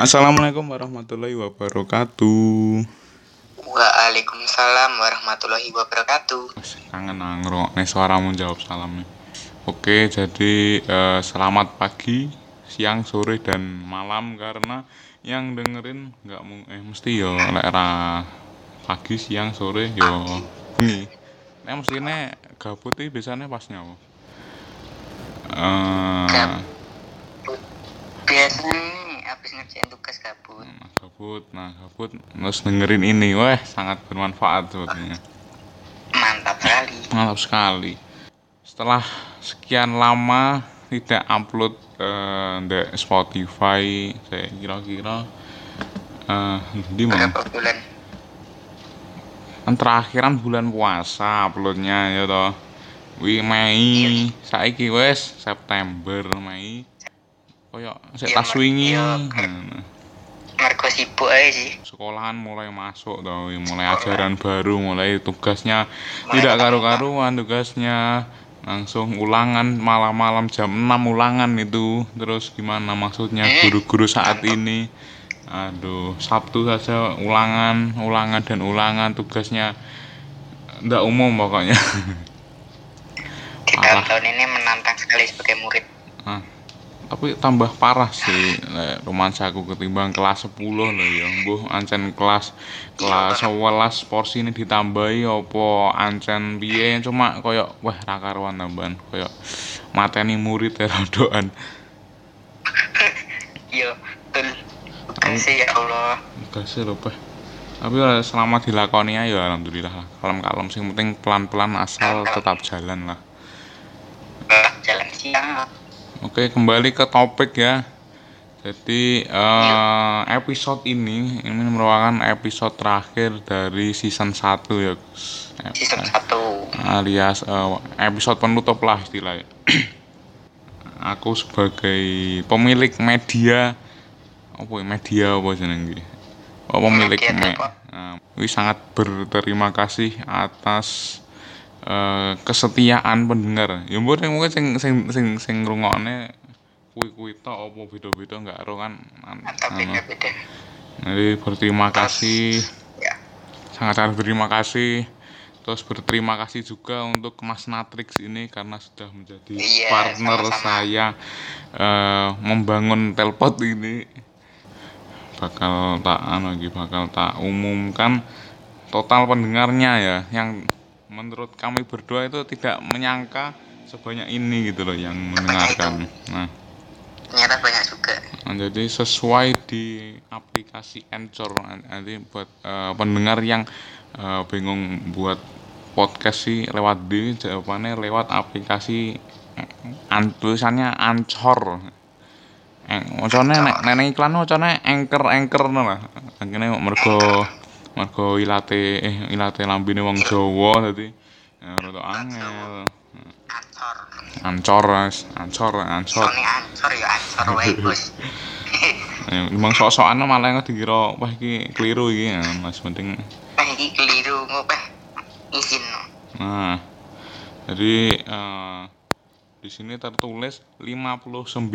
Assalamualaikum warahmatullahi wabarakatuh. Waalaikumsalam warahmatullahi wabarakatuh. Kangen nangro, nih suaramu jawab salamnya. Oke, jadi eh, selamat pagi, siang, sore dan malam karena yang dengerin nggak mau eh mesti yo lek ra pagi, siang, sore yo bengi. Nek mestine gabut iki biasanya pas nyawa. Eh, Gab- Biasanya nih habis ngerjain tugas gabut. nah, gabut, nah gabut terus dengerin ini, weh sangat bermanfaat sebetulnya. Mantap sekali. Mantap sekali. Setelah sekian lama tidak upload eh di Spotify, saya kira-kira eh di mana? Berapa bulan? Kan terakhiran bulan puasa uploadnya ya toh. Wi Mei, saiki wes September Mei. Koyo sik Iya, tas wingi. Nah, Mergo sibuk aja sih. sekolahan mulai masuk toh, wi, mulai ajaran baru, mulai tugasnya tidak karu-karuan tugasnya. Langsung ulangan malam-malam jam 6 ulangan itu. Terus gimana maksudnya guru-guru saat ini? Aduh Sabtu saja ulangan ulangan dan ulangan tugasnya. Ndak umum pokoknya. Parah. tahun-tahun ini menantang sekali sebagai murid. Ah, tapi tambah parah sih lek romansaku ketimbang kelas 10 loh ya mbuh ancen kelas kelas 11 porsi ini ditambahi opo ancen piye cuma koyo wah ra karuan tambahan koyo mateni murid ya rodoan Yo, betul. Kasih ya Allah. kasih lho Pak. tapi ya selama dilakoni ayo alhamdulillah lah kalem-kalem sing penting pelan-pelan asal tetap jalan lah Eh, Jalan siang. Oke, kembali ke topik ya. Jadi eh, episode ini ini merupakan episode terakhir dari season 1 ya. Season 1. Alias eh, episode penutup lah istilahnya. Aku sebagai pemilik media apa ya, media apa jenenge? Oh, pemilik Media me, ini sangat berterima kasih atas eh, kesetiaan pendengar. Ya mungkin mungkin sing sing sing sing ngrungokne kuwi-kuwi tok apa beda-beda enggak ero kan. An- Atau anu. beda-beda. Jadi berterima kasih, Ya. sangat-sangat berterima kasih. Terus berterima kasih juga untuk Mas Natrix ini karena sudah menjadi Iya, partner sama-sama. saya eh, membangun telpot ini. Bakal tak anu lagi bakal tak umumkan total pendengarnya ya yang menurut kami berdua itu tidak menyangka sebanyak ini gitu loh yang mendengarkan. Nah, Ternyata banyak juga. Nah, jadi sesuai di aplikasi Anchor nanti buat eh, pendengar yang eh, bingung buat podcast sih lewat di jawabannya lewat aplikasi eh, an, tulisannya Anchor. Eh, macane nek nek iklan macane anchor anchor no lah. Akhirnya mergo mergo ilate eh ilate lambene wong Jawa dadi ya rada angel. Ancor. Ancor, ancor, ancor. Ya ancor wae, Bos. Ya, Emang sok-sokan malah nggak dikira wah iki keliru iki ya, Mas penting. Eh, iki keliru ngopeh. Izin. Nah. Jadi eh, di sini tertulis 59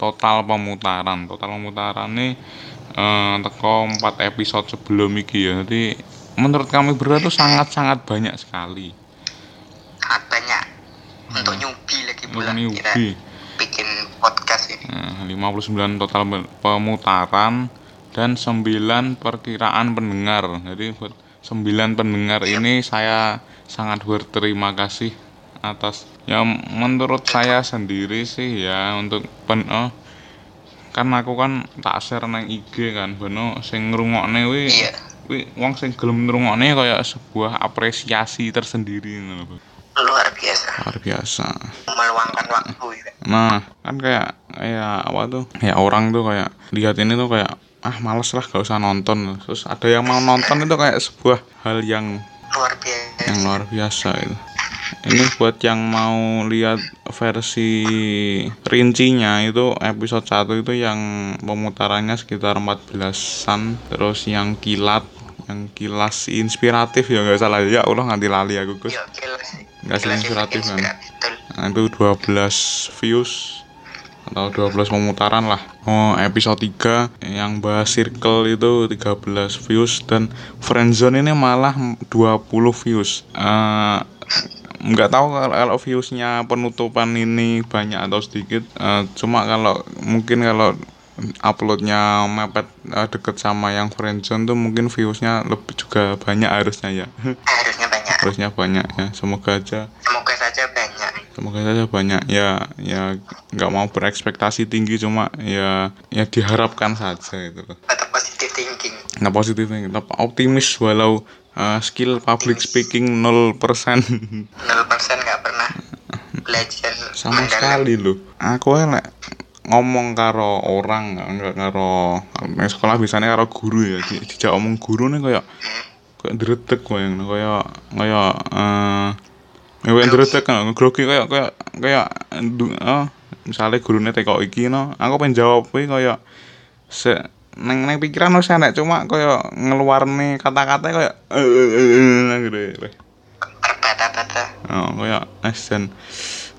total pemutaran. Total pemutaran nih eh, teko 4 episode sebelum iki ya. Jadi menurut kami berdua tuh sangat-sangat banyak sekali. Sangat banyak. Untuk newbie lagi Untuk pula kita newbie. bikin podcast ini. Nah, 59 total pe- pemutaran dan 9 perkiraan pendengar. Jadi buat 9 pendengar ini saya sangat berterima kasih atas ya menurut saya sendiri sih ya untuk pen oh, kan aku kan tak share nang IG kan beno sing ngrungokne wi Iya. wi wong sing gelem ngrungokne kayak sebuah apresiasi tersendiri ngono. Luar biasa. luar biasa Meluangkan waktu ya. Nah, kan kayak kayak apa tuh? Kayak orang tuh kayak lihat ini tuh kayak ah males lah gak usah nonton. Terus ada yang mau nonton itu kayak sebuah hal yang Luar biasa. yang luar biasa itu. Ini buat yang mau lihat versi rincinya itu episode 1 itu yang pemutarannya sekitar 14-an terus yang kilat yang kilas inspiratif ya nggak salah. Ya Allah nganti lali aku Gus. Kilas. Nggak Kilas inspiratif kan? nah, itu 12 views atau 12 pemutaran lah. Oh episode 3 yang bahas circle itu 13 views dan friendzone ini malah 20 views. Eh, nggak tahu kalau, kalau viewsnya penutupan ini banyak atau sedikit Eh, cuma kalau mungkin kalau uploadnya mepet eh, deket sama yang friendzone tuh mungkin viewsnya lebih juga banyak harusnya ya. Harusnya banyak. Harusnya banyak ya semoga aja. Semoga saja banyak. Semoga saja banyak. Ya ya nggak mau berekspektasi tinggi cuma ya ya diharapkan saja itu loh. Tetap positive thinking. Nggak positif nih tetap optimis walau eh, skill public speaking 0% 0% nggak pernah belajar sama mendalam. sekali loh aku elek ngomong karo orang nggak nggak karo nang sekolah biasanya karo guru ya. Di, dijak omong guru nih kayak kayak dretek kayak kayak kayak eh ya kayak dretek kan grogi kayak kayak kayak eh, misalnya gurunya teko iki no aku pengen jawab kuwi kayak se neng neng pikiran wis enek cuma kayak ngeluarne kata-kata eh, gitu ya. terbata-bata Oh, es dan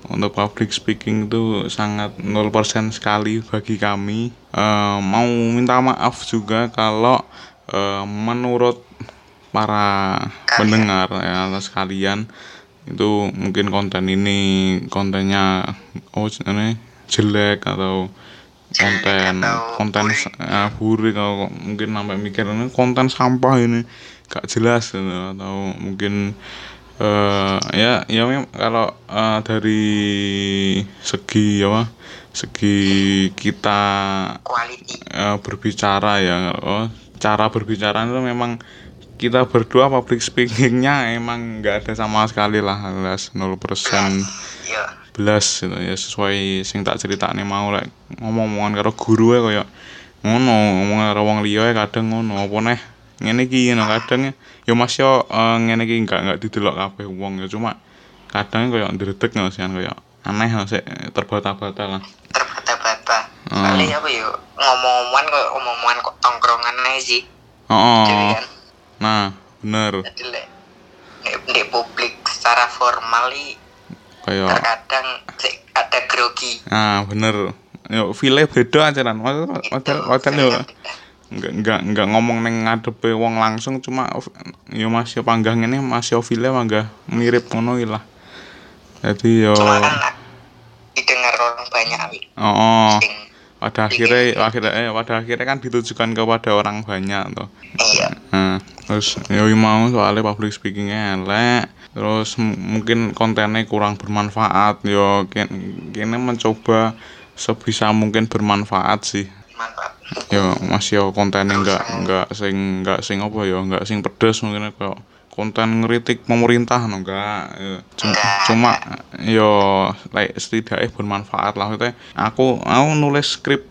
untuk public speaking itu sangat 0% sekali bagi kami. Eh, mau minta maaf juga kalau eh, menurut para pendengar ya atas kalian itu mungkin konten ini kontennya oh ini jelek atau konten konten burik. eh, atau mungkin sampai mikir ini konten sampah ini gak jelas gitu. atau mungkin eh ya ya kalau eh, dari segi apa segi kita eh, berbicara ya oh, cara berbicara itu memang kita berdua public speakingnya emang nggak ada sama sekali lah alias 0% ya belas gitu. Ya sesuai sing tak ceritane mau lek ngomong-ngomongan karo guru ya kaya ngono ngomong karo wong liya ya kadang ngono apa neh ngene iki ngono kadang ya. Mas yo eh, ngene iki enggak enggak didelok kabeh wong ya cuma kadang kaya ndredeg ngono sih kaya aneh lah sik terbata-bata lah. Terbata-bata. Hmm. paling apa yuk ngomong-ngomongan kok ngomong-ngomongan kok tongkrongan aja sih. Oh, oh. kan? Nah bener. Di publik secara formal i kaya terkadang sik ada grogi. Ah bener. Yo file beda aja kan padahal padahal yo. enggak enggak enggak ngomong neng ngadepe wong langsung cuma yo masih panggang ini masih file mangga mirip ngono lah. Jadi yo cuma kan didengar orang banyak oh, oh. sing pada akhirnya akhirnya eh, pada akhirnya kan ditujukan kepada orang banyak tuh. Iya. Nah, terus yo mau soalnya public speakingnya elek. Terus mungkin kontennya kurang bermanfaat. Yo kin- kini mencoba sebisa mungkin bermanfaat sih. Mantap yo masih yo kontennya enggak enggak sing enggak sing apa yo enggak sing pedes mungkin kayak konten ngeritik pemerintah no enggak yo. cuma, cuma yo like setidaknya bermanfaat lah maksudnya aku aku nulis skrip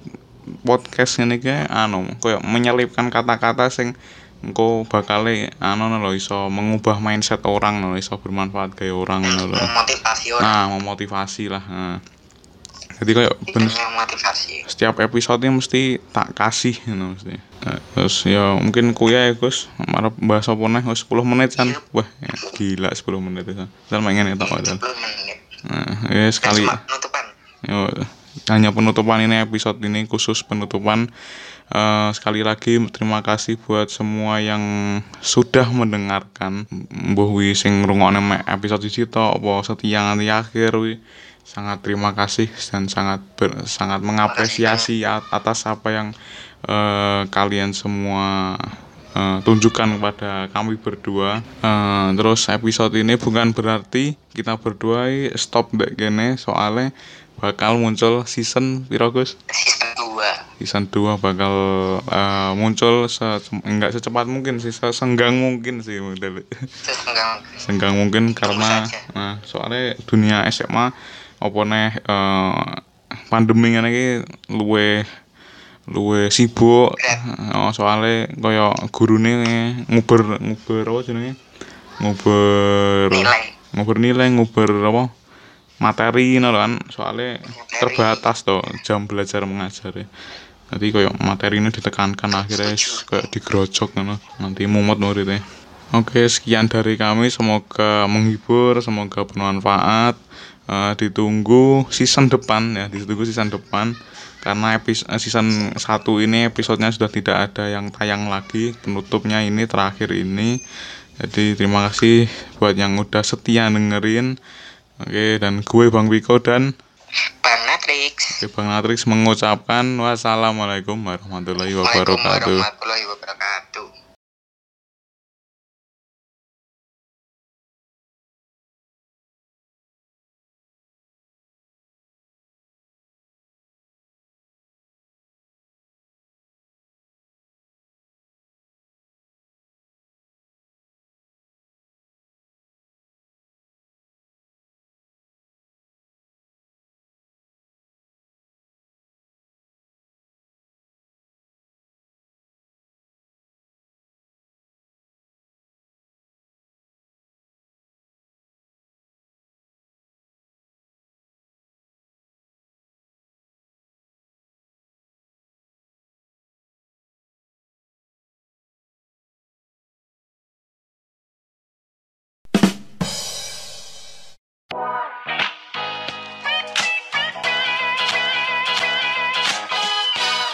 podcast ini ke anu kayak menyelipkan kata-kata sing engko bakal anu lho iso mengubah mindset orang lho iso bermanfaat kayak orang lho memotivasi orang nah memotivasi lah nah. Jadi kayak bener. setiap episode mesti tak kasih you know, mesti. Nah, terus ya mungkin kuya ya Gus. Marah bahas apa nih 10 menit kan wah ya, gila 10 menit itu dan main tak padahal 10 menit. Nah, ya sekali. Penutupan. Yo, hanya penutupan ini episode ini khusus penutupan. Eh, sekali lagi terima kasih buat semua yang sudah mendengarkan. Mbuh wi sing ngrungokne episode iki to apa setia nganti akhir wi sangat terima kasih dan sangat ber- sangat mengapresiasi at- atas apa yang eh, kalian semua eh, tunjukkan kepada kami berdua. Eh, terus episode ini bukan berarti kita berdua stop dek gene soalnya bakal muncul season piro Gus? season 2 season 2 bakal eh, muncul se enggak secepat mungkin sih senggang mungkin sih model sesenggang. Senggang mungkin karena nah, soalnya dunia SMA apa neh eh, pandemi ngene iki luwe luwe sibuk. Oh, soalnya kaya gurune nguber nguber apa jenenge? Nguber nilai. nguber nilai nguber apa? Materi ngono kan. Soalnya terbatas tuh jam belajar mengajar ya jadi kayak materi ini ditekankan akhirnya kayak digerojok ngono. Nanti mumet muridnya oke sekian dari kami. Semoga menghibur semoga bermanfaat eh, ditunggu season depan ya ditunggu season depan. Karena episode season 1 ini episodenya sudah tidak ada yang tayang lagi penutupnya ini terakhir ini. Jadi terima kasih buat yang udah setia dengerin. Oke dan gue Bang Wiko dan Bang Natrix. Oke, Bang Natrix mengucapkan wassalamualaikum warahmatullahi Waalaikumsalam wabarakatuh warahmatullahi wabarakatuh